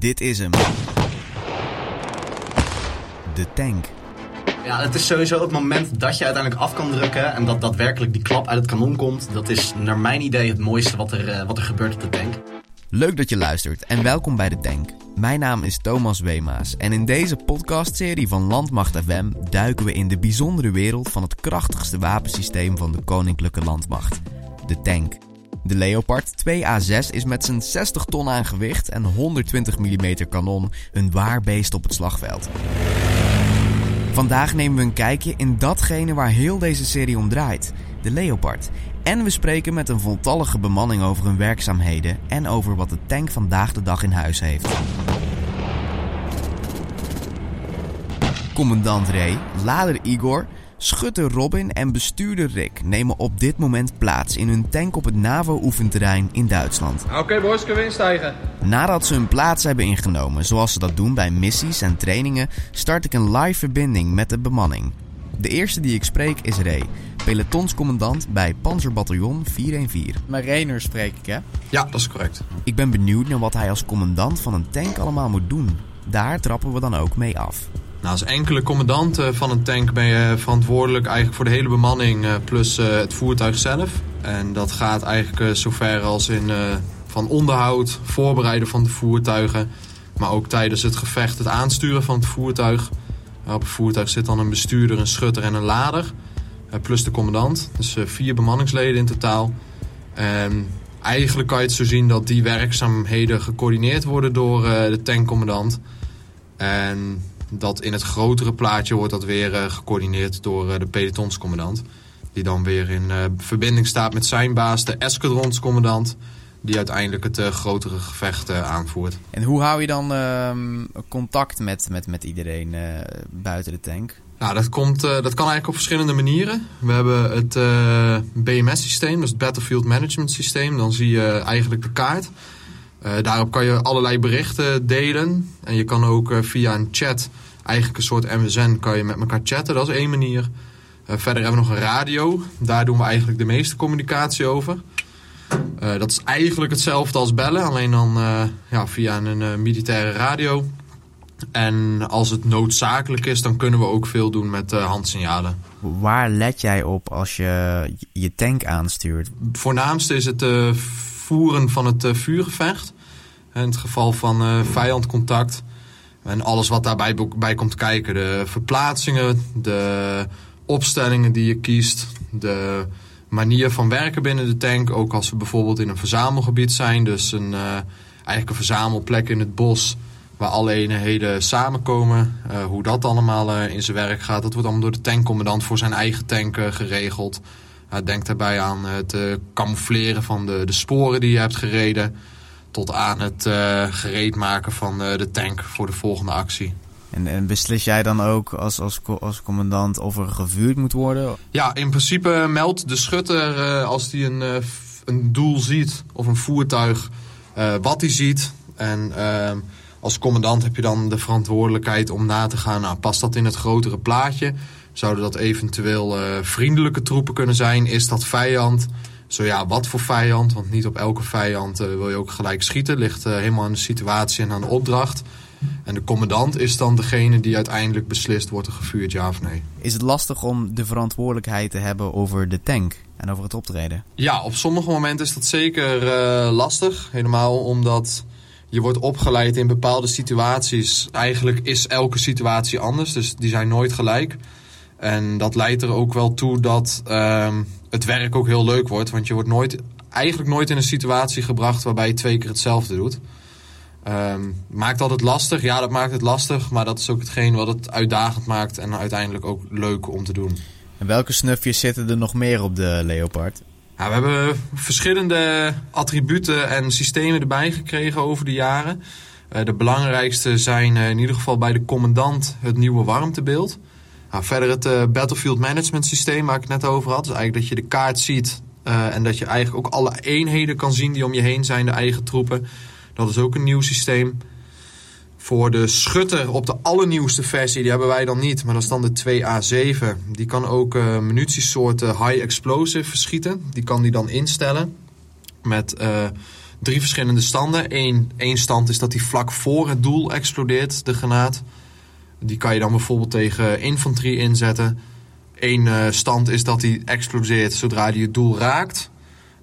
Dit is hem. De tank. Ja, het is sowieso het moment dat je uiteindelijk af kan drukken en dat daadwerkelijk die klap uit het kanon komt. Dat is naar mijn idee het mooiste wat er, eh, wat er gebeurt op de tank. Leuk dat je luistert en welkom bij de Tank. Mijn naam is Thomas Wemaas en in deze podcastserie van Landmacht FM duiken we in de bijzondere wereld van het krachtigste wapensysteem van de Koninklijke Landmacht, de tank. De Leopard 2A6 is met zijn 60 ton aan gewicht en 120 mm kanon een waar beest op het slagveld. Vandaag nemen we een kijkje in datgene waar heel deze serie om draait, de Leopard. En we spreken met een voltallige bemanning over hun werkzaamheden en over wat de tank vandaag de dag in huis heeft. Commandant Ray, lader Igor, schutter Robin en bestuurder Rick nemen op dit moment plaats in hun tank op het NAVO-oefenterrein in Duitsland. Oké boys, kunnen we instijgen? Nadat ze hun plaats hebben ingenomen, zoals ze dat doen bij missies en trainingen, start ik een live verbinding met de bemanning. De eerste die ik spreek is Ray, pelotonscommandant bij Panzerbataljon 414. Met Rainer spreek ik, hè? Ja, dat is correct. Ik ben benieuwd naar wat hij als commandant van een tank allemaal moet doen. Daar trappen we dan ook mee af. Nou, als enkele commandant eh, van een tank ben je verantwoordelijk eigenlijk voor de hele bemanning eh, plus eh, het voertuig zelf. En dat gaat eigenlijk zover als in van onderhoud, voorbereiden van de voertuigen. Maar ook tijdens het gevecht het aansturen van het voertuig. Op het voertuig zit dan een bestuurder, een schutter en een lader. plus de commandant. Dus vier bemanningsleden in totaal. En eigenlijk kan je het zo zien dat die werkzaamheden gecoördineerd worden door de tankcommandant. En dat in het grotere plaatje wordt dat weer eh, gecoördineerd door eh, de pelotonscommandant. Die dan weer in eh, verbinding staat met zijn baas, de escadronscommandant. Die uiteindelijk het grotere gevecht aanvoert. En hoe hou je dan ehm, contact met, met, met iedereen buiten de tank? Nou, dat, komt, dat kan eigenlijk op verschillende manieren. We hebben het BMS-systeem, dus het Battlefield Management Systeem. Dan zie je eigenlijk de kaart. Daarop kan je allerlei berichten delen. En je kan ook via een chat, eigenlijk een soort MSN, kan je met elkaar chatten. Dat is één manier. Eh, verder hebben we nog een radio. Daar doen we eigenlijk de meeste communicatie over. Eh, dat is eigenlijk hetzelfde als bellen, alleen dan eh, ja, via een militaire radio. En als het noodzakelijk is, dan kunnen we ook veel doen met handsignalen. Waar let jij op als je je tank aanstuurt? Voornaamste is het voeren van het vuurgevecht. In het geval van vijandcontact. En alles wat daarbij bij komt kijken. De verplaatsingen, de opstellingen die je kiest. De manier van werken binnen de tank. Ook als we bijvoorbeeld in een verzamelgebied zijn. Dus een, eh, eigenlijk een verzamelplek in het bos. Waar alle eenheden samenkomen. Eh, hoe dat allemaal eh, in zijn werk gaat. Dat wordt allemaal door de tankcommandant voor zijn eigen tank geregeld. Hij denkt daarbij aan het camoufleren van de, de sporen die je hebt gereden. Tot aan het eh, gereed maken van eh, de tank voor de volgende actie. En, en beslis jij dan ook als, als, als commandant of er gevuurd moet worden? Ja, in principe meldt de schutter eh, als hij een, een doel ziet of een voertuig wat hij ziet. En als commandant heb je dan de verantwoordelijkheid om na te gaan, nou, past dat in het grotere plaatje? Zouden dat eventueel vriendelijke troepen kunnen zijn? Is dat vijand? Zo ja, wat voor vijand? Want niet op elke vijand eh, wil je ook gelijk schieten. Ligt eh, helemaal aan de situatie en aan de opdracht. En de commandant is dan degene die uiteindelijk beslist, wordt er gevuurd ja of nee. Is het lastig om de verantwoordelijkheid te hebben over de tank en over het optreden? Ja, op sommige momenten is dat zeker eh, lastig. Helemaal omdat je wordt opgeleid in bepaalde situaties. Eigenlijk is elke situatie anders, dus die zijn nooit gelijk. En dat leidt er ook wel toe dat ehm, het werk ook heel leuk wordt. Want je wordt nooit, eigenlijk nooit in een situatie gebracht waarbij je twee keer hetzelfde doet. Ehm, maakt dat het lastig? Ja, dat maakt het lastig. Maar dat is ook hetgeen wat het uitdagend maakt en uiteindelijk ook leuk om te doen. En welke snufjes zitten er nog meer op de Leopard? Ja, we hebben verschillende attributen en systemen erbij gekregen over de jaren. Eh, de belangrijkste zijn eh, in ieder geval bij de commandant het nieuwe warmtebeeld. Nou, verder het eh, Battlefield Management systeem waar ik het net over had. Dus eigenlijk dat je de kaart ziet eh, en dat je eigenlijk ook alle eenheden kan zien die om je heen zijn, de eigen troepen. Dat is ook een nieuw systeem. Voor de schutter op de allernieuwste versie, die hebben wij dan niet, maar dat is dan de 2A7. Die kan ook eh munitiesoorten high explosive verschieten. Die kan die dan instellen met drie verschillende standen. Eén, stand is dat die vlak voor het doel explodeert, de granaat. Die kan je dan bijvoorbeeld tegen infanterie inzetten. Eén uh, stand is dat die explodeert zodra die het doel raakt.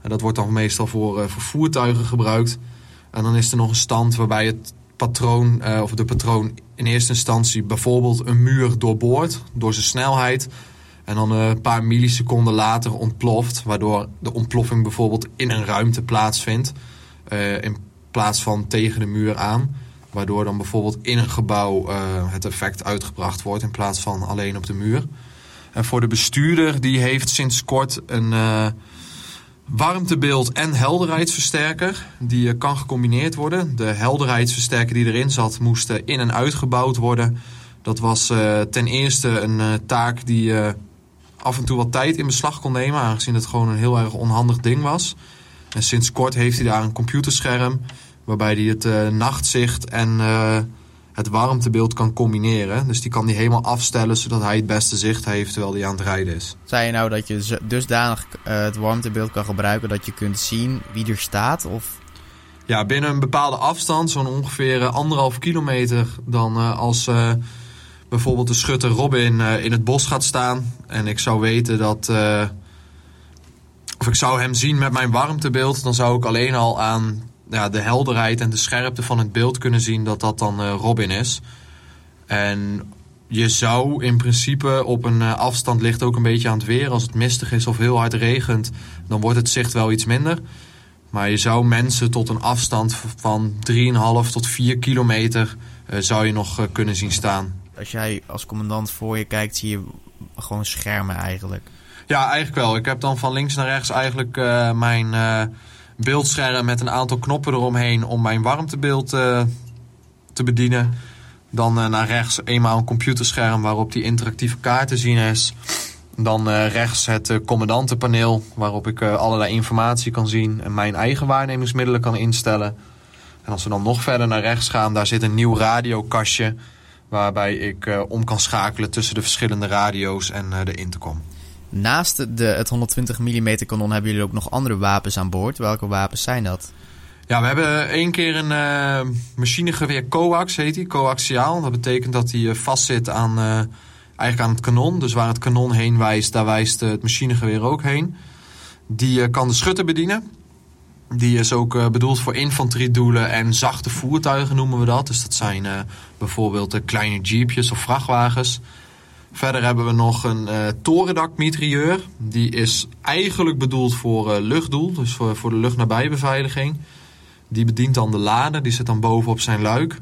En dat wordt dan meestal voor, uh, voor voertuigen gebruikt. En dan is er nog een stand waarbij het patroon, uh, of de patroon in eerste instantie bijvoorbeeld een muur doorboort door zijn snelheid. En dan een paar milliseconden later ontploft, waardoor de ontploffing bijvoorbeeld in een ruimte plaatsvindt. In plaats van tegen de muur aan. Waardoor dan bijvoorbeeld in een gebouw uh, het effect uitgebracht wordt in plaats van alleen op de muur. En voor de bestuurder, die heeft sinds kort een uh, warmtebeeld en helderheidsversterker. Die kan gecombineerd worden. De helderheidsversterker die erin zat, moest in- en uitgebouwd worden. Dat was ten eerste een taak die af en toe wat tijd in beslag kon nemen, aangezien het gewoon een heel erg onhandig ding was. En sinds kort heeft hij daar een computerscherm waarbij hij het uh, nachtzicht en uh, het warmtebeeld kan combineren. Dus die kan hij helemaal afstellen zodat hij het beste zicht heeft terwijl hij aan het rijden is. Zei je nou dat je dusdanig uh, het warmtebeeld kan gebruiken dat je kunt zien wie er staat? Of? Ja, binnen een bepaalde afstand, zo'n ongeveer anderhalf kilometer, dan als bijvoorbeeld de schutter Robin in het bos gaat staan en ik zou weten dat. Uh, of ik zou hem zien met mijn warmtebeeld, dan zou ik alleen al aan ja, de helderheid en de scherpte van het beeld kunnen zien dat dat dan uh, Robin is. En je zou in principe op een afstand ligt ook een beetje aan het weer. Als het mistig is of heel hard regent, dan wordt het zicht wel iets minder. Maar je zou mensen tot een afstand van 3,5 tot 4 kilometer zou je nog kunnen zien staan als jij als commandant voor je kijkt, zie je gewoon schermen eigenlijk. Ja, eigenlijk wel. Ik heb dan van links naar rechts eigenlijk mijn beeldscherm met een aantal knoppen eromheen om mijn warmtebeeld uh, te bedienen. Dan naar rechts eenmaal een computerscherm waarop die interactieve kaart te zien is. Dan rechts het commandantenpaneel waarop ik allerlei informatie kan zien en mijn eigen waarnemingsmiddelen kan instellen. En als we dan nog verder naar rechts gaan, daar zit een nieuw radiokastje waarbij ik om kan schakelen tussen de verschillende radio's en de intercom. Naast de, het 120 mm kanon hebben jullie ook nog andere wapens aan boord. Welke wapens zijn dat? Ja, we hebben één keer een uh, machinegeweer coax, heet die, coaxiaal. Dat betekent dat hij vastzit aan, eigenlijk aan het kanon. Dus waar het kanon heen wijst, daar wijst het machinegeweer ook heen. Die kan de schutter bedienen. Die is ook bedoeld voor infanteriedoelen en zachte voertuigen noemen we dat. Dus dat zijn bijvoorbeeld kleine jeepjes of vrachtwagens. Verder hebben we nog een torendakmitrailleur. Die is eigenlijk bedoeld voor luchtdoel, dus voor, voor de luchtnabijbeveiliging. Die bedient dan de lader, die zit dan boven op zijn luik.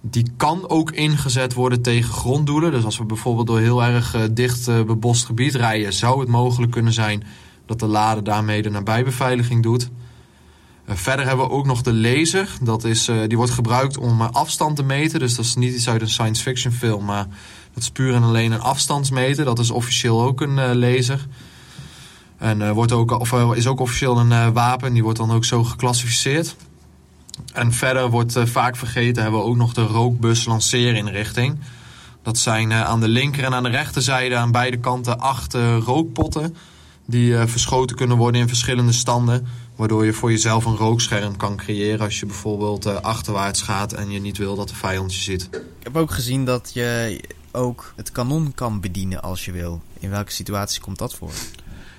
Die kan ook ingezet worden tegen gronddoelen. Dus als we bijvoorbeeld door heel erg dicht bebost gebied rijden... zou het mogelijk kunnen zijn dat de lader daarmee de nabijbeveiliging doet... Uh, verder hebben we ook nog de laser. Dat is, uh, die wordt gebruikt om uh, afstand te meten. Dus dat is niet iets uit een science fiction film. Maar dat is en alleen een afstandsmeter. Dat is officieel ook een laser. En wordt ook, of, is ook officieel een wapen. Die wordt dan ook zo geclassificeerd. En verder wordt vaak vergeten hebben we ook nog de rookbus lanceerinrichting. Dat zijn aan de linker en aan de rechterzijde aan beide kanten acht rookpotten. Die verschoten kunnen worden in verschillende standen. Waardoor je voor jezelf een rookscherm kan creëren als je bijvoorbeeld achterwaarts gaat en je niet wil dat de vijand je ziet. Ik heb ook gezien dat je ook het kanon kan bedienen als je wil. In welke situatie komt dat voor?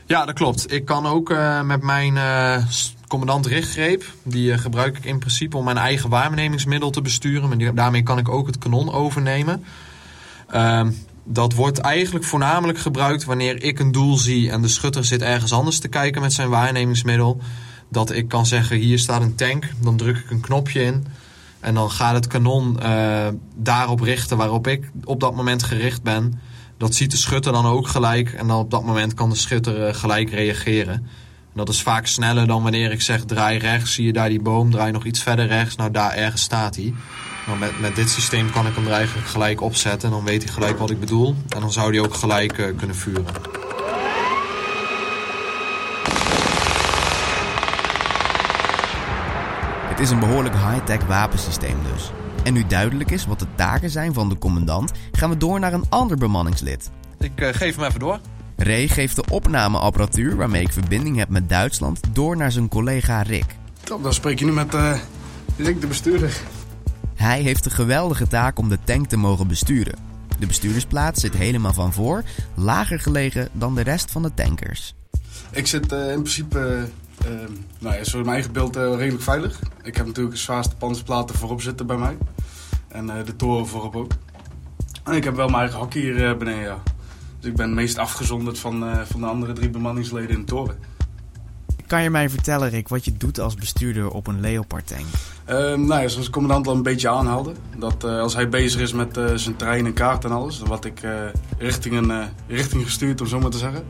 Ja, dat klopt. Ik kan ook uh, met mijn uh, commandant richtgreep, die gebruik ik in principe om mijn eigen waarnemingsmiddel te besturen. Maar daarmee kan ik ook het kanon overnemen. Ehm, dat wordt eigenlijk voornamelijk gebruikt wanneer ik een doel zie en de schutter zit ergens anders te kijken met zijn waarnemingsmiddel. Dat ik kan zeggen, hier staat een tank, dan druk ik een knopje in. En dan gaat het kanon uh, daarop richten waarop ik op dat moment gericht ben. Dat ziet de schutter dan ook gelijk. En dan op dat moment kan de schutter uh, gelijk reageren. En dat is vaak sneller dan wanneer ik zeg draai rechts. Zie je daar die boom, draai nog iets verder rechts. Nou, daar ergens staat hij. Maar met, met dit systeem kan ik hem er eigenlijk gelijk opzetten. En dan weet hij gelijk wat ik bedoel. En dan zou hij ook gelijk uh, kunnen vuren. Het is een behoorlijk high-tech wapensysteem dus. En nu duidelijk is wat de taken zijn van de commandant, gaan we door naar een ander bemanningslid. Ik uh, geef hem even door. Ray geeft de opnameapparatuur waarmee ik verbinding heb met Duitsland door naar zijn collega Rick. Top, dan spreek je nu met uh, Rick, de bestuurder. Hij heeft de geweldige taak om de tank te mogen besturen. De bestuurdersplaats zit helemaal van voor, lager gelegen dan de rest van de tankers. Ik zit uh, in principe, uh, nou ja, zo in mijn eigen beeld redelijk veilig. Ik heb natuurlijk de zwaarste panzerplaten voorop zitten bij mij. En de toren voorop ook. En ik heb wel mijn eigen hok hier beneden, ja. Dus ik ben het meest afgezonderd van, van de andere drie bemanningsleden in de toren. Kan je mij vertellen, Rick, wat je doet als bestuurder op een Leopard tank? Uh, nou ja, zoals de commandant al een beetje aanhaalde. Dat als hij bezig is met zijn trein en kaart en alles, word ik richting, een, richting gestuurd, om zo maar te zeggen.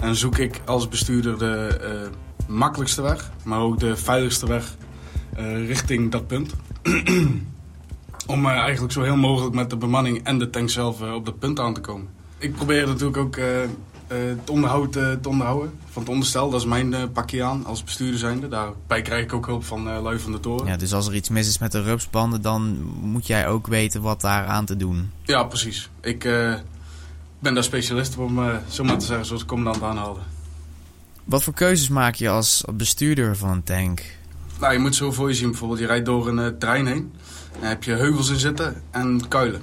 En zoek ik als bestuurder de makkelijkste weg, maar ook de veiligste weg richting dat punt. om eigenlijk zo heel mogelijk met de bemanning en de tank zelf op dat punt aan te komen. Ik probeer natuurlijk ook het onderhoud te onderhouden van het onderstel. Dat is mijn pakje aan als bestuurder zijnde. Daarbij krijg ik ook hulp van Lui van de Toren. Ja, dus als er iets mis is met de rupsbanden, dan moet jij ook weten wat daar aan te doen. Ja, precies. Ik ben daar specialist op, om zo maar te zeggen, zoals ik commandant aanhaalde. Wat voor keuzes maak je als bestuurder van een tank? Nou, je moet zo voor je zien. Bijvoorbeeld, je rijdt door een trein heen. Dan heb je heuvels in zitten en kuilen.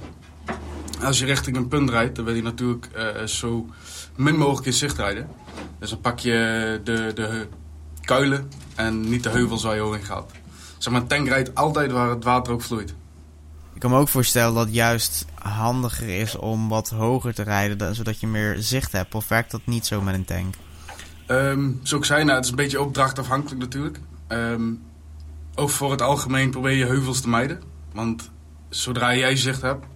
Als je richting een punt rijdt, dan wil je natuurlijk zo min mogelijk in zicht rijden. Dus dan pak je de, de kuilen en niet de heuvels waar je over in gaat. Zeg maar, een tank rijdt altijd waar het water ook vloeit. Ik kan me ook voorstellen dat het juist handiger is om wat hoger te rijden, zodat je meer zicht hebt. Of werkt dat niet zo met een tank? Um, zoals ik zei, nou, het is een beetje opdrachtafhankelijk natuurlijk. Um, ook voor het algemeen probeer je heuvels te mijden. Want zodra jij zicht hebt,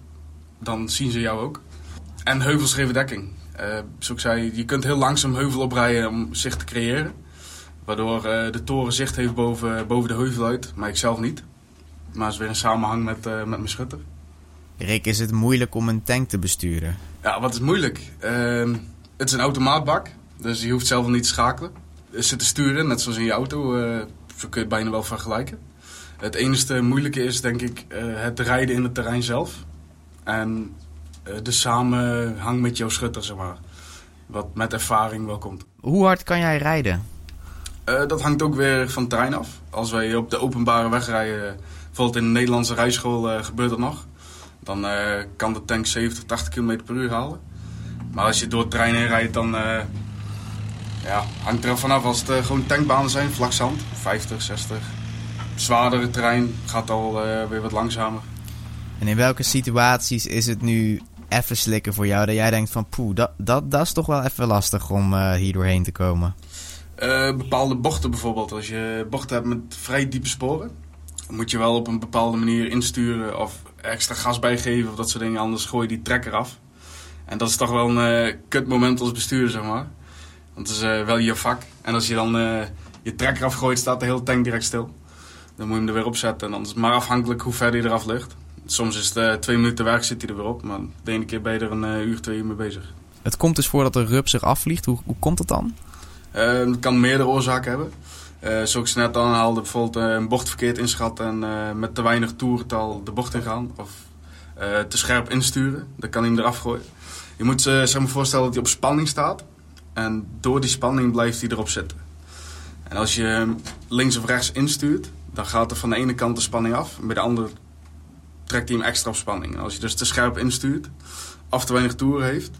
dan zien ze jou ook. En heuvels geven dekking. Uh, zoals ik zei, je kunt heel langzaam heuvel oprijden om zicht te creëren. Waardoor uh, de toren zicht heeft boven, boven de heuvel uit, maar ik zelf niet. Maar het is weer een samenhang met, uh, met mijn schutter. Rick, is het moeilijk om een tank te besturen? Ja, wat is moeilijk? Het is een automaatbak, dus je hoeft zelf niet te schakelen. Er zit te sturen, net zoals in je auto. zo kun je het bijna wel vergelijken. Het enige moeilijke is, denk ik, het rijden in het terrein zelf. En eh, de samenhang met jouw schutter, zeg maar. Wat met ervaring wel komt. Hoe hard kan jij rijden? Uh, dat hangt ook weer van het terrein af. Als wij op de openbare weg rijden, bijvoorbeeld in de Nederlandse rijschool uh, gebeurt dat nog. Dan uh, kan de tank 70, 80 km per uur halen. Maar als je door het terrein heen rijdt, dan ja, hangt er vanaf. Als het gewoon tankbanen zijn, vlak zand, 50, 60. Zwaardere terrein gaat al weer wat langzamer. En in welke situaties is het nu even slikken voor jou? Dat jij denkt van poeh, dat, dat, dat is toch wel even lastig om uh, hier doorheen te komen. Bepaalde bochten bijvoorbeeld. Als je bochten hebt met vrij diepe sporen, moet je wel op een bepaalde manier insturen of extra gas bijgeven of dat soort dingen. Anders gooi je die trekker af. En dat is toch wel een kut moment als bestuurder, zeg maar. Want het is wel je vak. En als je dan je trekker afgooit, staat de hele tank direct stil. Dan moet je hem er weer opzetten. En dan is het maar afhankelijk hoe ver hij eraf ligt soms is het uh, twee minuten werk zit hij er weer op. Maar de ene keer ben je er een uur, twee uur mee bezig. Het komt dus voor dat de rup zich afvliegt. Hoe, hoe komt dat dan? Uh, dat kan meerdere oorzaken hebben. zoals ik net aanhaalde, bijvoorbeeld een bocht verkeerd inschat en met te weinig toerental de bocht ingaan. Of te scherp insturen. Dan kan hij hem eraf gooien. Je moet zich maar voorstellen dat hij op spanning staat. En door die spanning blijft hij erop zitten. En als je hem links of rechts instuurt, dan gaat er van de ene kant de spanning af. En bij de andere trekt hij hem extra op spanning. als je dus te scherp instuurt, of te weinig toeren heeft,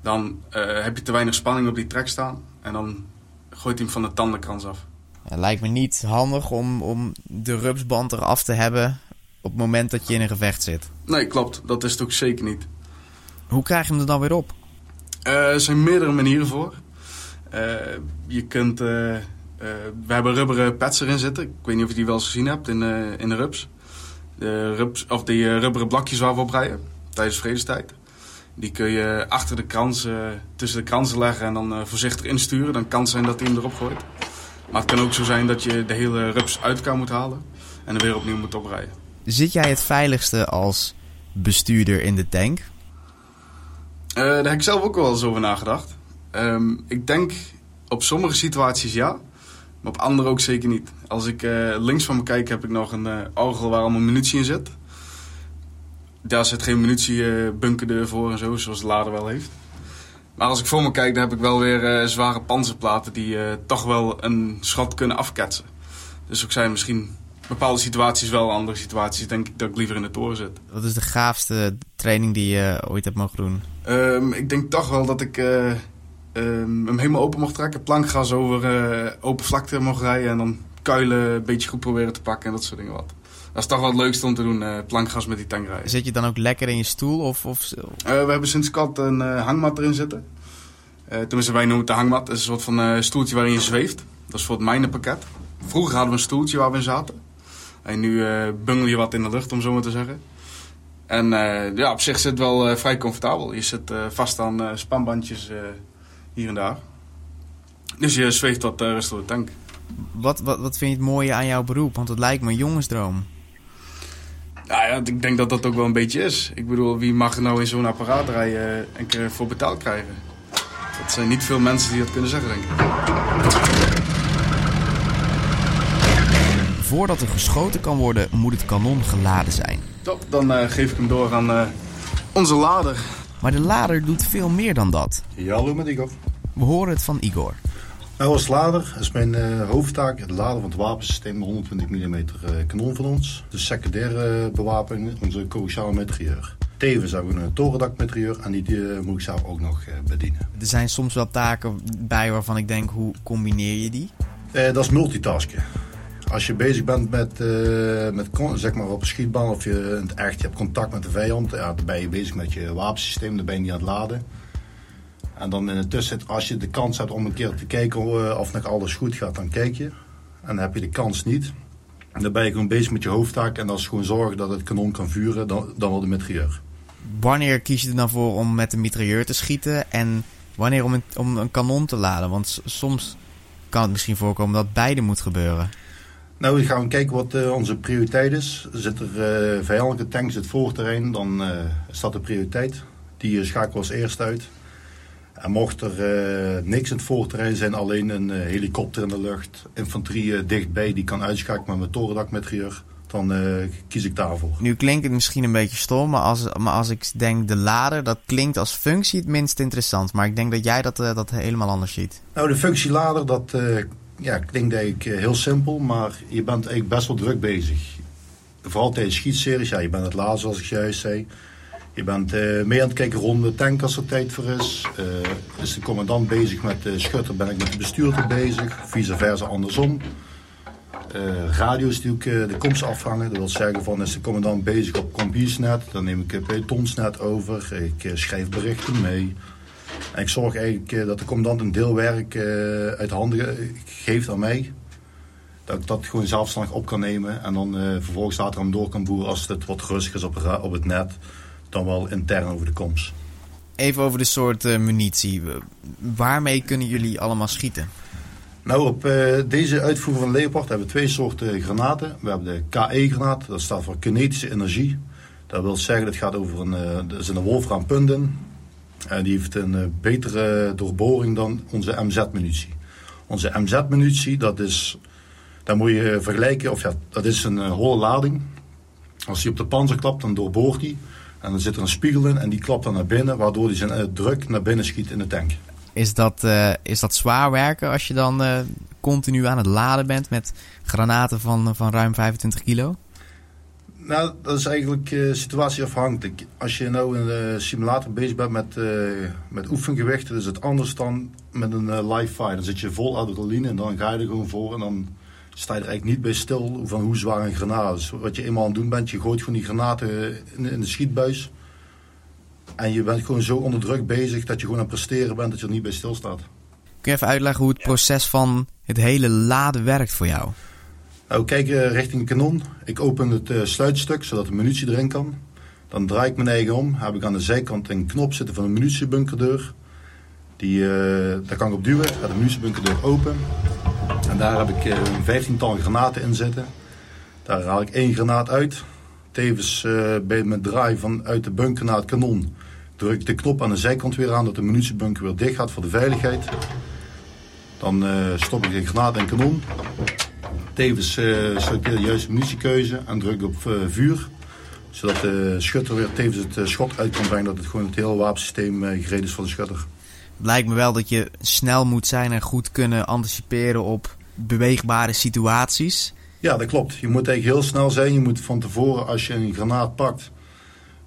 dan uh, heb je te weinig spanning op die trek staan. En dan gooit hij hem van de tandenkrans af. Ja, lijkt me niet handig om, om de rupsband eraf te hebben op het moment dat je in een gevecht zit. Nee, klopt. Dat is het ook zeker niet. Hoe krijg je hem er dan weer op? Uh, er zijn meerdere manieren voor. Uh, je kunt... we hebben rubberen pads erin zitten. Ik weet niet of je die wel eens gezien hebt in, in de rups de, rups, of die rubberen blakjes waar we op rijden tijdens vredestijd. Die kun je achter de kransen, tussen de kransen leggen en dan voorzichtig insturen. Dan kan het zijn dat hij hem erop gooit. Maar het kan ook zo zijn dat je de hele rups uit elkaar moet halen en er weer opnieuw moet oprijden. Zit jij het veiligste als bestuurder in de tank? Uh, daar heb ik zelf ook wel eens over nagedacht. Um, ik denk op sommige situaties ja. Maar op andere ook zeker niet. Als ik uh, links van me kijk, heb ik nog een uh, orgel waar allemaal munitie in zit. Daar zit geen munitiebunker voor en zo, zoals de lader wel heeft. Maar als ik voor me kijk, dan heb ik wel weer zware panzerplaten die toch wel een schot kunnen afketsen. Dus ik zei misschien bepaalde situaties wel, andere situaties denk ik dat ik liever in de toren zit. Wat is de gaafste training die je ooit hebt mogen doen? Ehm, ik denk toch wel dat ik eh, ehm, hem helemaal open mocht trekken. Plankgas over eh, open vlakte mocht rijden. En dan kuilen een beetje goed proberen te pakken en dat soort dingen wat. Dat is toch wel het leukste om te doen, eh, plankgas met die tank rijden. Zit je dan ook lekker in je stoel? Of, of... Eh, we hebben sinds kort een eh, hangmat erin zitten. Eh tenminste, wij noemen het de hangmat. Dat is een soort van eh, stoeltje waarin je zweeft. Dat is voor het mijnenpakket. Vroeger hadden we een stoeltje waar we in zaten. En nu eh bungel je wat in de lucht, om zo maar te zeggen. En eh, ja, op zich zit het wel eh, vrij comfortabel. Je zit vast aan spanbandjes hier en daar. Dus je zweeft wat rustig door de tank. Wat, wat, wat vind je het mooie aan jouw beroep? Want het lijkt me een jongensdroom. Ja, ja, ik denk dat dat ook wel een beetje is. Ik bedoel, wie mag er nou in zo'n apparaat rijden en keer voor betaald krijgen? Dat zijn niet veel mensen die dat kunnen zeggen, denk ik. Voordat er geschoten kan worden, moet het kanon geladen zijn. Top, dan eh, geef ik hem door aan eh, onze lader. Maar de lader doet veel meer dan dat. Ja, hallo met Igor. We horen het van Igor. Nou, als lader is mijn eh, hoofdtaak het laden van het wapensysteem 120 mm eh, kanon van ons. De secundaire bewapening, onze coaxiale metrieur. Tevens hebben we een torendakmetrieur en die eh, moet ik zelf ook nog eh, bedienen. Er zijn soms wel taken bij waarvan ik denk, hoe combineer je die? Eh, dat is multitasken. Als je bezig bent met, eh, met zeg maar op een of je in het echt je hebt contact met de vijand, ja, dan ben je bezig met je wapensysteem, dan ben je niet aan het laden. En dan in de tussentijd, als je de kans hebt om een keer te kijken eh, of nog alles goed gaat, dan kijk je. En dan heb je de kans niet. Dan ben je gewoon bezig met je hoofdtaak en dat is gewoon zorgen dat het kanon kan vuren, dan, dan wel de metrieur. Wanneer kies je er dan voor om met een mitrailleur te schieten en wanneer om om een kanon te laden? Want soms kan het misschien voorkomen dat beide moet gebeuren. Nou, we gaan kijken wat eh, onze prioriteit is. Zit er eh vijandelijke tanks in het voorterrein, dan eh, is dat de prioriteit. Die schakelen we als eerst uit. En mocht er niks in het voorterrein zijn, alleen een helikopter in de lucht, infanterie dichtbij die kan uitschakelen met mijn torendakmetrieur, dan kies ik daarvoor. Nu klinkt het misschien een beetje stom, maar als, maar als ik denk de lader, dat klinkt als functie het minst interessant. Maar ik denk dat jij dat, dat helemaal anders ziet. Nou, de functielader, dat ja, klinkt eigenlijk eh, heel simpel, maar je bent eigenlijk best wel druk bezig. Vooral tijdens schietseries, ja, je bent het laden zoals ik juist zei. Je bent eh, mee aan het kijken rond de tank als er tijd voor is. Eh, is de commandant bezig met de schutter, ben ik met de bestuurder bezig. Vice versa andersom. Radio's die ook eh, de komst afvangen. Dat wil zeggen van is de commandant bezig op compiesnet. Dan neem ik het pelotonsnet over. Ik schrijf berichten mee. En ik zorg eigenlijk dat de commandant een deel werk eh, uit handen geeft aan mij. Dat ik dat gewoon zelfstandig op kan nemen. En dan eh, vervolgens later aan door kan boeren als het wat rustiger is op, op het net. Dan wel intern over de komst. Even over de soort eh, munitie. Waarmee kunnen jullie allemaal schieten? Nou, op deze uitvoering van Leopard hebben we twee soorten granaten. We hebben de KE-granaat, dat staat voor kinetische energie. Dat wil zeggen, dat gaat over een, dat is een. En die heeft een eh, betere doorboring dan onze MZ-munitie. Onze MZ-munitie, dat is, daar moet je vergelijken, of ja, dat is een eh, holle lading. Als die op de panzer klapt, dan doorboort die. En dan zit er een spiegel in en die klapt dan naar binnen, waardoor die zijn eh, druk naar binnen schiet in de tank. Is dat, is dat zwaar werken als je dan continu aan het laden bent met granaten van, van ruim 25 kilo? Nou, dat is eigenlijk eh, situatieafhankelijk. Als je nou in de simulator bezig bent met, eh, met oefengewichten, is het anders dan met een eh, live fire. Dan zit je vol adrenaline en dan ga je er gewoon voor en dan sta je er eigenlijk niet bij stil van hoe zwaar een granaat is. Wat je eenmaal aan het doen bent, je gooit gewoon die granaten in, in de schietbuis. En je bent gewoon zo onder druk bezig dat je gewoon aan het presteren bent dat je er niet bij stilstaat. Kun je even uitleggen hoe het proces van het hele laden werkt voor jou? Nou, kijk eh, richting het kanon. Ik open het eh, sluitstuk zodat de munitie erin kan. Dan draai ik mijn eigen om. Heb ik aan de zijkant een knop zitten van een munitiebunkerdeur. Die, eh, daar kan ik op duwen. Gaat de munitiebunkerdeur open. En daar heb ik eh, een vijftiental granaten in zitten. Daar haal ik één granaat uit. Tevens bij mijn draai vanuit de bunker naar het kanon druk ik de knop aan de zijkant weer aan dat de munitiebunker weer dicht gaat voor de veiligheid. Dan stop ik de granaat het kanon. Tevens eh de juiste munitiekeuze en druk op eh, vuur. Zodat de schutter weer tevens het eh, schot uit kan brengen. Dat het gewoon het hele wapensysteem eh, gereden is voor de schutter. Het lijkt me wel dat je snel moet zijn en goed kunnen anticiperen op beweegbare situaties. Ja, dat klopt. Je moet eigenlijk heel snel zijn. Je moet van tevoren, als je een granaat pakt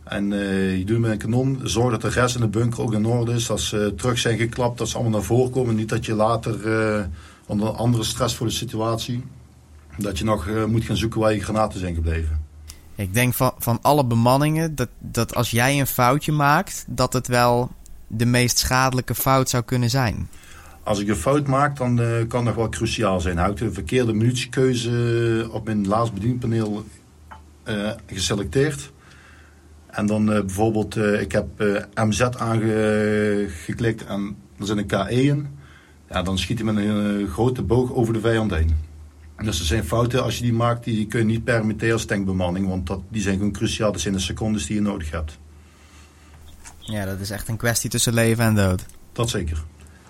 en eh, je doet het met een kanon, zorg dat de rest in de bunker ook in orde is. Als ze terug zijn geklapt, dat ze allemaal naar voren komen. Niet dat je later uh, onder andere stressvolle situatie, dat je nog uh, moet gaan zoeken waar je granaten zijn gebleven. Ik denk van, van alle bemanningen dat, dat als jij een foutje maakt, dat het wel de meest schadelijke fout zou kunnen zijn. Als ik een fout maak, dan uh, kan dat wel cruciaal zijn. Hou ik de verkeerde munitiekeuze op mijn laatst bedienpaneel uh, geselecteerd. En dan uh, bijvoorbeeld, ik heb MZ aangeklikt en er zit een KE in. Ja, dan schiet hij met een grote boog over de vijand heen. Dus er zijn fouten, als je die maakt, die kun je niet permitteren als tankbemanning. Want dat, die zijn gewoon cruciaal. Dat zijn de secondes die je nodig hebt. Ja, dat is echt een kwestie tussen leven en dood. Dat zeker.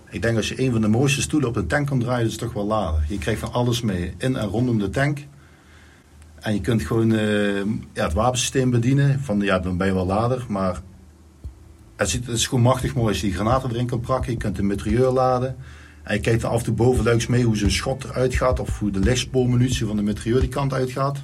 Ik denk als je een van de mooiste stoelen op een tank kan draaien, is het toch wel laden. Je krijgt van alles mee, in en rondom de tank. En je kunt gewoon uh, ja, het wapensysteem bedienen. Van ja, dan ben je wel lader, maar het, ziet, het is gewoon machtig mooi als je die granaten erin kan prakken. Je kunt de mitrailleur laden. En je kijkt er af en toe bovenluiks mee hoe zo'n schot eruit gaat. Of hoe de lichtspoormunitie van de mitrailleur die kant uitgaat.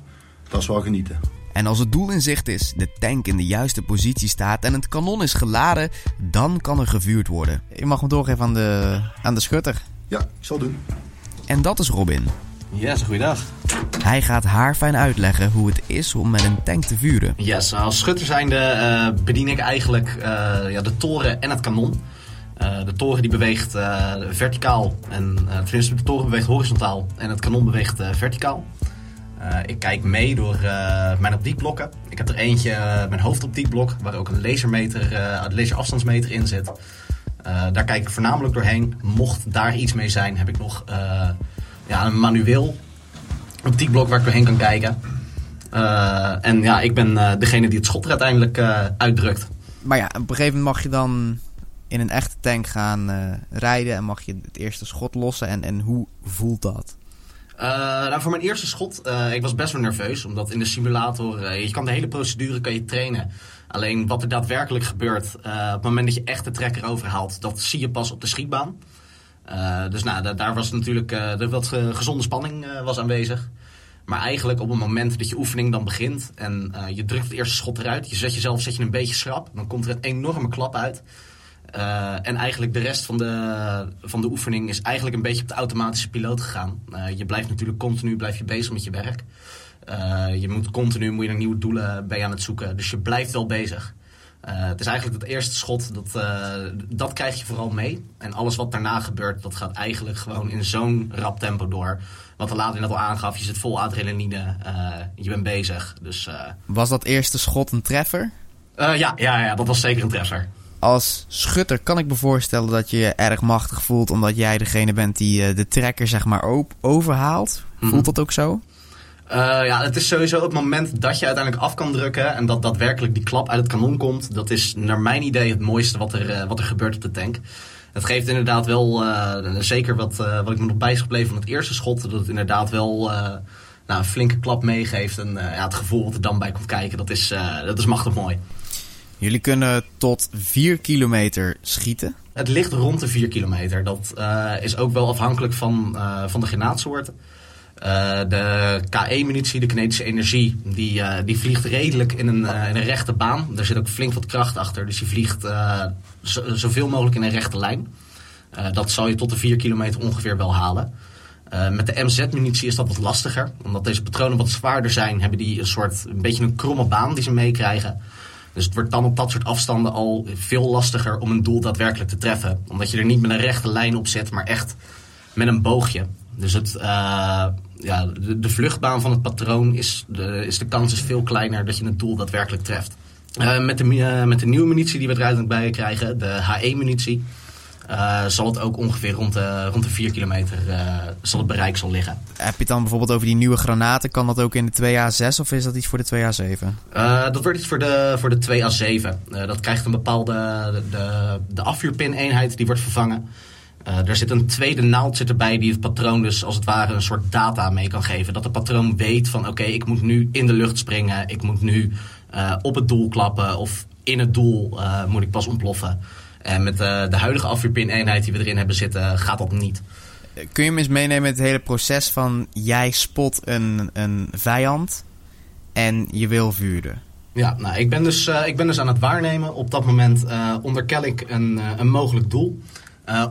Dat is wel genieten. En als het doel in zicht is, de tank in de juiste positie staat en het kanon is geladen, dan kan er gevuurd worden. Je mag hem doorgeven aan de, aan de schutter. Ja, ik zal doen. En dat is Robin. Yes, goeiedag. Hij gaat haar fijn uitleggen hoe het is om met een tank te vuren. Yes, als schutter zijnde uh, bedien ik eigenlijk uh, ja, de toren en het kanon. Uh, de toren die beweegt verticaal en tenminste de toren beweegt horizontaal en het kanon beweegt verticaal. Ik kijk mee door uh, mijn optiekblokken. Ik heb er eentje, uh, mijn hoofdoptiekblok, waar ook een lasermeter, een laserafstandsmeter in zit. daar kijk ik voornamelijk doorheen. Mocht daar iets mee zijn, heb ik nog ja, een manueel optiekblok waar ik doorheen kan kijken. en ja, ik ben degene die het schot er uiteindelijk uitdrukt. Maar ja, op een gegeven moment mag je dan in een echte tank gaan rijden en mag je het eerste schot lossen. En, en hoe voelt dat? Uh, nou, voor mijn eerste schot, uh, ik was best wel nerveus. Omdat in de simulator, je kan de hele procedure kan je trainen. Alleen wat er daadwerkelijk gebeurt, op het moment dat je echt de trekker overhaalt, dat zie je pas op de schietbaan. dus nou, daar was natuurlijk de wat gezonde spanning was aanwezig. Maar eigenlijk op het moment dat je oefening dan begint en je drukt het eerste schot eruit, je zet jezelf zet je een beetje schrap, dan komt er een enorme klap uit. Uh, en eigenlijk de rest van de, van de oefening is eigenlijk een beetje op de automatische piloot gegaan. Uh, je blijft natuurlijk continu blijf je bezig met je werk. Uh, je moet continu moet je er nieuwe doelen bij aan het zoeken. Dus je blijft wel bezig. het is eigenlijk het eerste schot, dat, dat krijg je vooral mee. En alles wat daarna gebeurt, dat gaat eigenlijk gewoon in zo'n rap tempo door. Wat de later net al aangaf, je zit vol adrenaline, je bent bezig. Dus, Was dat eerste schot een treffer? ja, ja, ja, dat was zeker een treffer als schutter kan ik me voorstellen dat je je erg machtig voelt. Omdat jij degene bent die uh, de trekker zeg maar overhaalt. Voelt mm -hmm. dat ook zo? Uh, ja, het is sowieso het moment dat je uiteindelijk af kan drukken. En dat daadwerkelijk die klap uit het kanon komt. Dat is naar mijn idee het mooiste wat er, uh, wat er gebeurt op de tank. Het geeft inderdaad wel, zeker wat, wat ik me nog bij is gebleven van het eerste schot. Dat het inderdaad wel nou, een flinke klap meegeeft. En ja, het gevoel wat er dan bij komt kijken, dat is, dat is machtig mooi. Jullie kunnen tot 4 kilometer schieten. Het ligt rond de 4 kilometer. Dat uh, is ook wel afhankelijk van, uh, van de granaatsoorten. Uh, de KE-munitie, de kinetische energie, die, die vliegt redelijk in een, in een rechte baan. Er zit ook flink wat kracht achter, dus die vliegt zo, zoveel mogelijk in een rechte lijn. dat zal je tot de 4 kilometer ongeveer wel halen. met de MZ-munitie is dat wat lastiger. Omdat deze patronen wat zwaarder zijn, hebben die een soort een beetje een kromme baan die ze meekrijgen. Dus het wordt dan op dat soort afstanden al veel lastiger om een doel daadwerkelijk te treffen. Omdat je er niet met een rechte lijn op zit, maar echt met een boogje. Dus het, uh, ja, de, vluchtbaan van het patroon is de, is de kans is veel kleiner dat je het doel daadwerkelijk treft. Uh, met, de, uh, met de nieuwe munitie die we eruit bij krijgen, de HE-munitie, uh, zal het ook ongeveer rond de, rond de 4 kilometer uh, zal het bereik zal liggen. Heb je het dan bijvoorbeeld over die nieuwe granaten? Kan dat ook in de 2A6 of is dat iets voor de 2A7? Uh, dat wordt iets voor de, voor de 2A7. dat krijgt een bepaalde de, de, de afvuurpin-eenheid die wordt vervangen. er zit een tweede naald zit erbij die het patroon dus als het ware een soort data mee kan geven. Dat het patroon weet van oké, okay, ik moet nu in de lucht springen. Ik moet nu op het doel klappen of in het doel moet ik pas ontploffen. En met de, de huidige afvuurpin-eenheid die we erin hebben zitten, gaat dat niet. Kun je me eens meenemen het hele proces van jij spot een, een vijand en je wil vuren? Ja, nou, ik ben, dus, eh, ik ben dus aan het waarnemen. Op dat moment uh, onderkel ik een, uh, een mogelijk doel.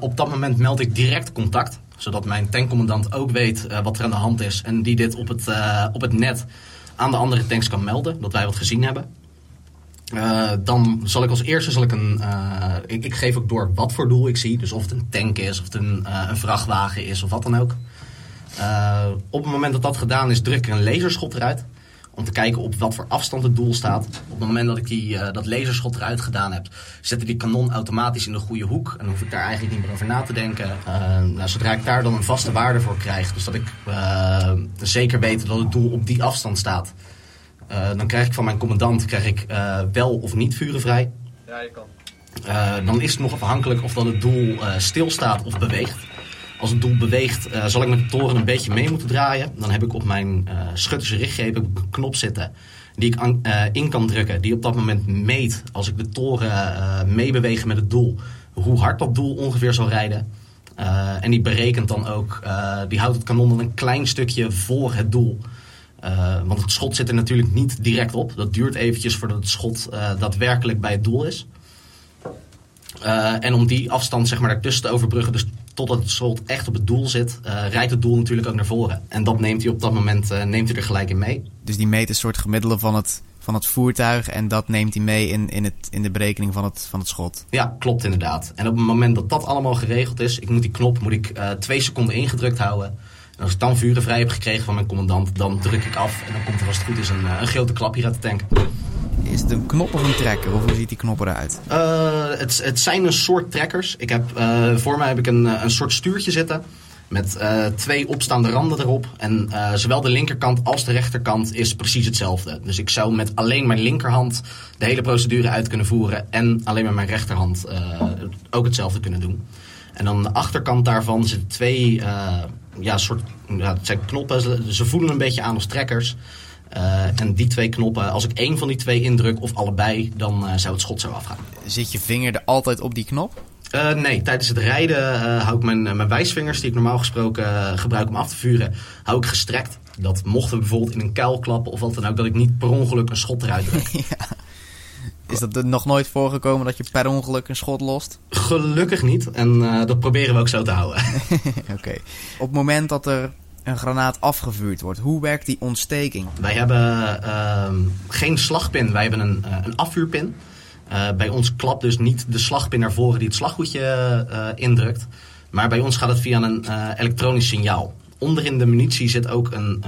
op dat moment meld ik direct contact. Zodat mijn tankcommandant ook weet wat er aan de hand is. En die dit op het, op het net aan de andere tanks kan melden. Dat wij wat gezien hebben. Dan zal ik als eerste zal ik een. Ik, ik, geef ook door wat voor doel ik zie. Dus of het een tank is, of het een, een vrachtwagen is, of wat dan ook. op het moment dat dat gedaan is, druk ik een laserschot eruit. Om te kijken op wat voor afstand het doel staat. Op het moment dat ik die, dat laserschot eruit gedaan heb, zette die kanon automatisch in de goede hoek. En dan hoef ik daar eigenlijk niet meer over na te denken. Nou, zodra ik daar dan een vaste waarde voor krijg, dus dat ik zeker weet dat het doel op die afstand staat. Dan krijg ik van mijn commandant krijg ik, wel of niet vurenvrij. Ja, je kan. dan is het nog afhankelijk of dat het doel stilstaat of beweegt. Als het doel beweegt, uh, zal ik met de toren een beetje mee moeten draaien. Dan heb ik op mijn uh, schutterse richtgreep een knop zitten die ik an, uh, in kan drukken. Die op dat moment meet, als ik de toren meebeweeg met het doel, hoe hard dat doel ongeveer zal rijden. en die berekent dan ook, die houdt het kanon dan een klein stukje voor het doel. Want het schot zit er natuurlijk niet direct op. Dat duurt eventjes voordat het schot daadwerkelijk bij het doel is. en om die afstand zeg maar, daartussen te overbruggen, dus totdat het schot echt op het doel zit, rijdt het doel natuurlijk ook naar voren. En dat neemt hij op dat moment neemt hij er gelijk in mee. Dus die meet een soort gemiddelde van het, van het voertuig en dat neemt hij mee in, in, het, in de berekening van het, van het schot. Ja, klopt inderdaad. En op het moment dat dat allemaal geregeld is, ik moet die knop moet ik, twee seconden ingedrukt houden. En als ik dan vurenvrij heb gekregen van mijn commandant, dan druk ik af en dan komt er als het goed is een, een grote klap hier uit de tank. Is het een knop of een trekker? Of hoe ziet die knop eruit? Uh, het, het zijn een soort trekkers. Ik heb, uh, voor mij heb ik een, een soort stuurtje zitten. Met uh, twee opstaande randen erop. En zowel de linkerkant als de rechterkant is precies hetzelfde. Dus ik zou met alleen mijn linkerhand de hele procedure uit kunnen voeren. En alleen met mijn rechterhand ook hetzelfde kunnen doen. En aan de achterkant daarvan zitten twee ja, soort, ja, het zijn knoppen. Ze voelen een beetje aan als trekkers. Uh, en die twee knoppen, als ik één van die twee indruk of allebei, dan uh, zou het schot zo afgaan. Zit je vinger er altijd op die knop? Uh, nee, tijdens het rijden hou ik mijn, mijn wijsvingers, die ik normaal gesproken gebruik om af te vuren, hou ik gestrekt. Dat mochten we bijvoorbeeld in een kuil klappen of wat dan ook, dat ik niet per ongeluk een schot eruit druk. ja. Is dat er nog nooit voorgekomen dat je per ongeluk een schot lost? Gelukkig niet. En dat proberen we ook zo te houden. Oké. Op het moment dat er een granaat afgevuurd wordt. Hoe werkt die ontsteking? Wij hebben uh, geen slagpin, wij hebben een, uh, een afvuurpin. Uh, bij ons klapt dus niet de slagpin naar voren die het slaggoedje indrukt. Maar bij ons gaat het via een elektronisch signaal. Onderin de munitie zit ook een,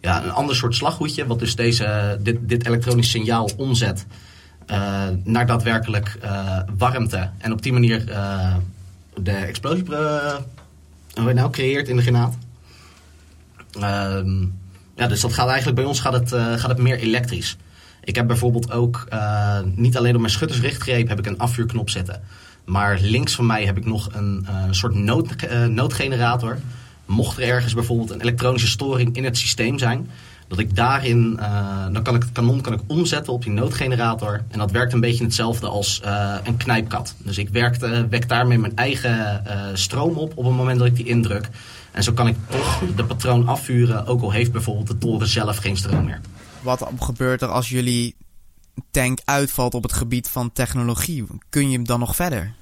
ja, een ander soort slaggoedje, wat dus deze, dit, dit elektronisch signaal omzet naar daadwerkelijk warmte. En op die manier de explosie nou creëert in de granaat. Um, ja, dus dat gaat eigenlijk bij ons gaat het, gaat het meer elektrisch. Ik heb bijvoorbeeld ook niet alleen op mijn schuttersrichtgreep heb ik een afvuurknop zitten. Maar links van mij heb ik nog een soort nood, noodgenerator. Mocht er ergens bijvoorbeeld een elektronische storing in het systeem zijn, dat ik daarin, dan kan ik het kanon kan ik omzetten op die noodgenerator. En dat werkt een beetje hetzelfde als een knijpkat. Dus ik werkte, wek daarmee mijn eigen stroom op op het moment dat ik die indruk. En zo kan ik toch de patroon afvuren, ook al heeft bijvoorbeeld de toren zelf geen stroom meer. Wat gebeurt er als jullie tank uitvalt op het gebied van technologie? Kun je hem dan nog verder?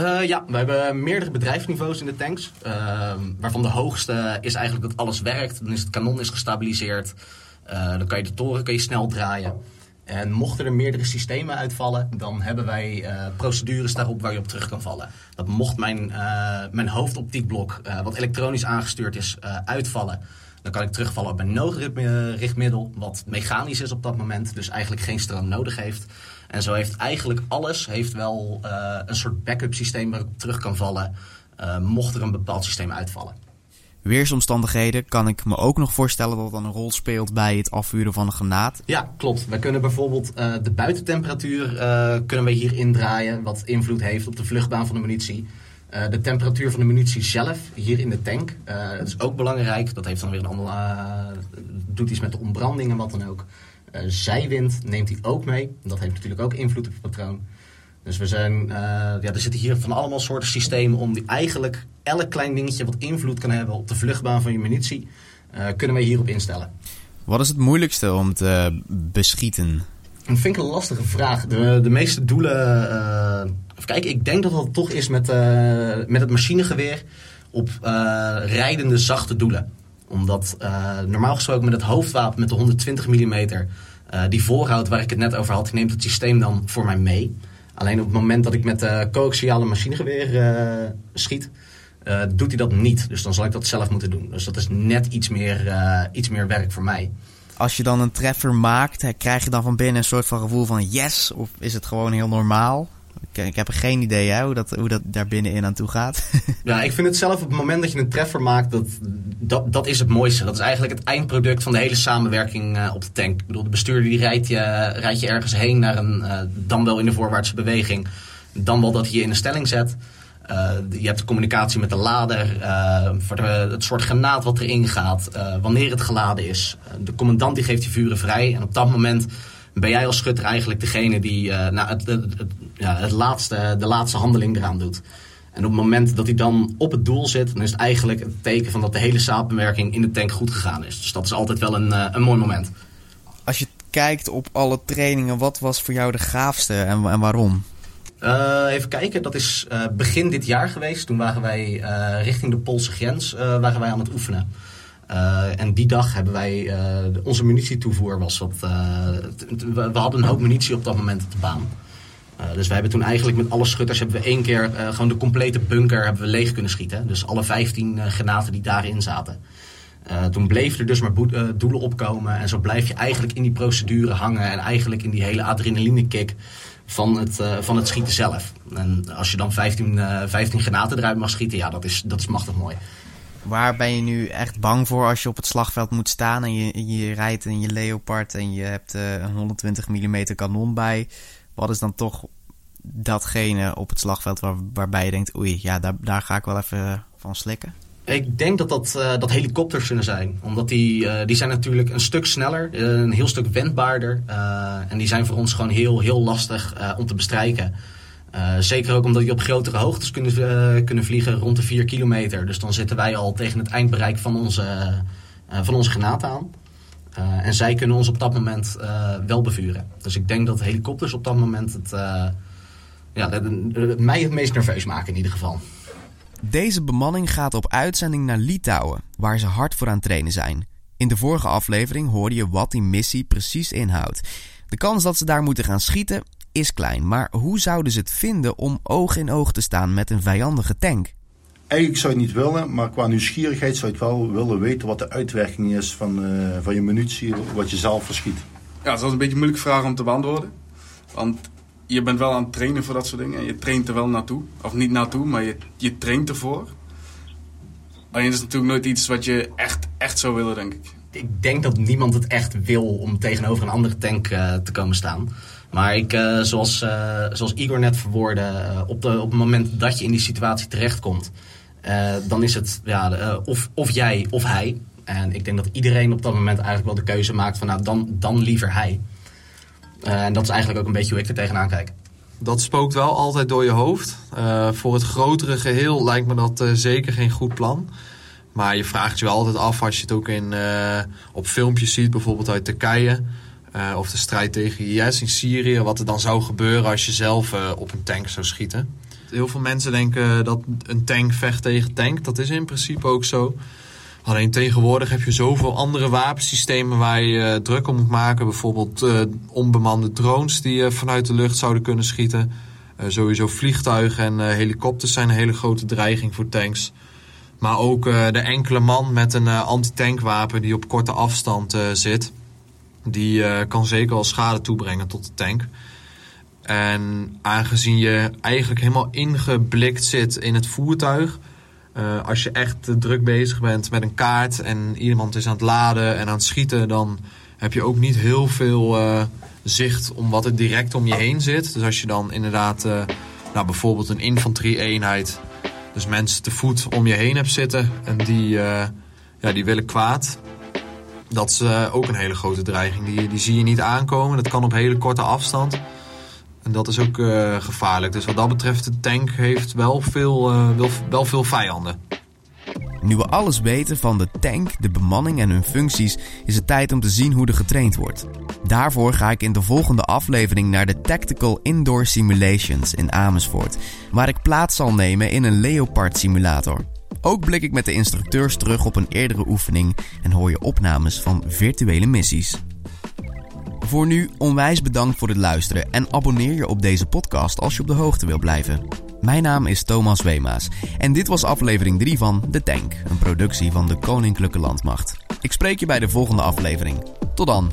Uh, ja, we hebben meerdere bedrijfsniveaus in de tanks. Uh, waarvan de hoogste is eigenlijk dat alles werkt. Dan is het kanon is gestabiliseerd. Uh, dan kan je de toren kan je snel draaien. En mochten er meerdere systemen uitvallen, dan hebben wij uh, procedures daarop waar je op terug kan vallen. Dat mocht mijn, mijn hoofdoptiekblok, wat elektronisch aangestuurd is, uitvallen. Dan kan ik terugvallen op mijn noodrichtmiddel, wat mechanisch is op dat moment, dus eigenlijk geen stroom nodig heeft. En zo heeft eigenlijk alles heeft wel een soort backup systeem waar ik op terug kan vallen, mocht er een bepaald systeem uitvallen weersomstandigheden kan ik me ook nog voorstellen dat dat een rol speelt bij het afvuren van een granaat. Ja, klopt. Wij kunnen bijvoorbeeld uh, de buitentemperatuur uh, kunnen we hier indraaien, wat invloed heeft op de vluchtbaan van de munitie. Uh, de temperatuur van de munitie zelf, hier in de tank, dat is ook belangrijk. Dat heeft dan weer een ander, doet iets met de ontbranding en wat dan ook. Zijwind neemt hij ook mee. Dat heeft natuurlijk ook invloed op het patroon. Dus we zijn, uh, ja, er zitten hier van allemaal soorten systemen om die eigenlijk elk klein dingetje wat invloed kan hebben op de vluchtbaan van je munitie, uh, kunnen wij hierop instellen. Wat is het moeilijkste om te beschieten? Dat vind ik een lastige vraag. De, de meeste doelen. Uh, kijken, ik denk dat dat toch is met, uh, met het machinegeweer op uh, rijdende zachte doelen. Omdat normaal gesproken met het hoofdwapen met de 120 mm, die voorhoud waar ik het net over had, neemt het systeem dan voor mij mee. Alleen op het moment dat ik met de coaxiale machinegeweer schiet, doet hij dat niet. Dus dan zal ik dat zelf moeten doen. Dus dat is net iets meer, iets meer werk voor mij als je dan een treffer maakt, krijg je dan van binnen een soort van gevoel van yes? Of is het gewoon heel normaal? Ik, ik heb er geen idee hoe, dat, hoe dat daar binnenin aan toe gaat. ja, ik vind het zelf op het moment dat je een treffer maakt, dat, dat, dat is het mooiste. Dat is eigenlijk het eindproduct van de hele samenwerking uh, op de tank. Ik bedoel, de bestuurder die rijdt je, rijdt je ergens heen naar een, uh, dan wel in de voorwaartse beweging, dan wel dat hij je in een stelling zet. Uh, je hebt communicatie met de lader, voor de, het soort granaat wat erin gaat, wanneer het geladen is. de commandant die geeft die vuren vrij en op dat moment ben jij als schutter eigenlijk degene die nou, het, het, het, ja, het laatste, de laatste handeling eraan doet. En op het moment dat hij dan op het doel zit, dan is het eigenlijk het teken van dat de hele samenwerking in de tank goed gegaan is. Dus dat is altijd wel een, een mooi moment. Als je kijkt op alle trainingen, wat was voor jou de gaafste en, en waarom? Uh, even kijken, dat is uh, begin dit jaar geweest. Toen waren wij richting de Poolse grens waren wij aan het oefenen. En die dag hebben wij onze munitietoevoer was wat. we, we, hadden een hoop munitie op dat moment op de baan. dus wij hebben toen eigenlijk met alle schutters hebben we één keer gewoon de complete bunker hebben we leeg kunnen schieten. Dus alle 15 granaten die daarin zaten. toen bleven er dus maar doelen opkomen. En zo blijf je eigenlijk in die procedure hangen. En eigenlijk in die hele adrenaline kick van het, uh, van het schieten zelf. En als je dan 15, uh, 15 granaten eruit mag schieten, ja, dat is, dat is machtig mooi. Waar ben je nu echt bang voor als je op het slagveld moet staan en je, je rijdt in je Leopard en je hebt uh, een 120 mm kanon bij? Wat is dan toch datgene op het slagveld waar, waarbij je denkt, oei, ja, daar, daar ga ik wel even van slikken? Ik denk dat dat, uh, dat helikopters zullen zijn. Omdat die, uh, die zijn natuurlijk een stuk sneller, een heel stuk wendbaarder. en die zijn voor ons gewoon heel, heel lastig om te bestrijken. Zeker ook omdat die op grotere hoogtes kunnen, kunnen vliegen, rond de 4 kilometer. Dus dan zitten wij al tegen het eindbereik van onze, van onze granaat aan. en zij kunnen ons op dat moment wel bevuren. Dus ik denk dat helikopters op dat moment het, ja, mij het meest nerveus maken in ieder geval. Deze bemanning gaat op uitzending naar Litouwen, waar ze hard voor aan het trainen zijn. In de vorige aflevering hoorde je wat die missie precies inhoudt. De kans dat ze daar moeten gaan schieten is klein, maar hoe zouden ze het vinden om oog in oog te staan met een vijandige tank? Eigenlijk zou je het niet willen, maar qua nieuwsgierigheid zou je het wel willen weten wat de uitwerking is van, uh, van je munitie, wat je zelf verschiet. Ja, dat is een beetje een moeilijke vraag om te beantwoorden. Want je bent wel aan het trainen voor dat soort dingen. En je traint er wel naartoe. Of niet naartoe, maar je, je traint ervoor. Alleen is natuurlijk nooit iets wat je echt, echt zou willen, denk ik. Ik denk dat niemand het echt wil om tegenover een andere tank uh, te komen staan. Maar ik, uh, zoals, uh, zoals Igor net verwoordde, op, de, op het moment dat je in die situatie terechtkomt, dan is het ja, of, of jij of hij. En ik denk dat iedereen op dat moment eigenlijk wel de keuze maakt van nou, dan, dan liever hij. En dat is eigenlijk ook een beetje hoe ik er tegenaan kijk. Dat spookt wel altijd door je hoofd. Voor het grotere geheel lijkt me dat zeker geen goed plan. Maar je vraagt je wel altijd af als je het ook in, op filmpjes ziet, bijvoorbeeld uit Turkije. Of de strijd tegen IS in Syrië. Wat er dan zou gebeuren als je zelf op een tank zou schieten. Heel veel mensen denken dat een tank vecht tegen tank. Dat is in principe ook zo. Alleen tegenwoordig heb je zoveel andere wapensystemen waar je uh, druk om moet maken. Bijvoorbeeld onbemande drones die vanuit de lucht zouden kunnen schieten. sowieso vliegtuigen en helikopters zijn een hele grote dreiging voor tanks. Maar ook de enkele man met een anti-tankwapen die op korte afstand zit. Die kan zeker al schade toebrengen tot de tank. En aangezien je eigenlijk helemaal ingeblikt zit in het voertuig uh, als je echt druk bezig bent met een kaart en iemand is aan het laden en aan het schieten, dan heb je ook niet heel veel uh, zicht om wat er direct om je heen zit. Dus als je dan inderdaad, nou, bijvoorbeeld een infanterie-eenheid, dus mensen te voet om je heen hebt zitten en die, ja, die willen kwaad. Dat is ook een hele grote dreiging. Die, die zie je niet aankomen. Dat kan op hele korte afstand. En dat is ook eh, gevaarlijk. Dus wat dat betreft, de tank heeft wel veel, eh, wel, wel veel vijanden. Nu we alles weten van de tank, de bemanning en hun functies, is het tijd om te zien hoe er getraind wordt. Daarvoor ga ik in de volgende aflevering naar de Tactical Indoor Simulations in Amersfoort, waar ik plaats zal nemen in een Leopard simulator. Ook blik ik met de instructeurs terug op een eerdere oefening en hoor je opnames van virtuele missies. Voor nu onwijs bedankt voor het luisteren en abonneer je op deze podcast als je op de hoogte wilt blijven. Mijn naam is Thomas Weemaas en dit was aflevering 3 van De Tank, een productie van de Koninklijke Landmacht. Ik spreek je bij de volgende aflevering. Tot dan.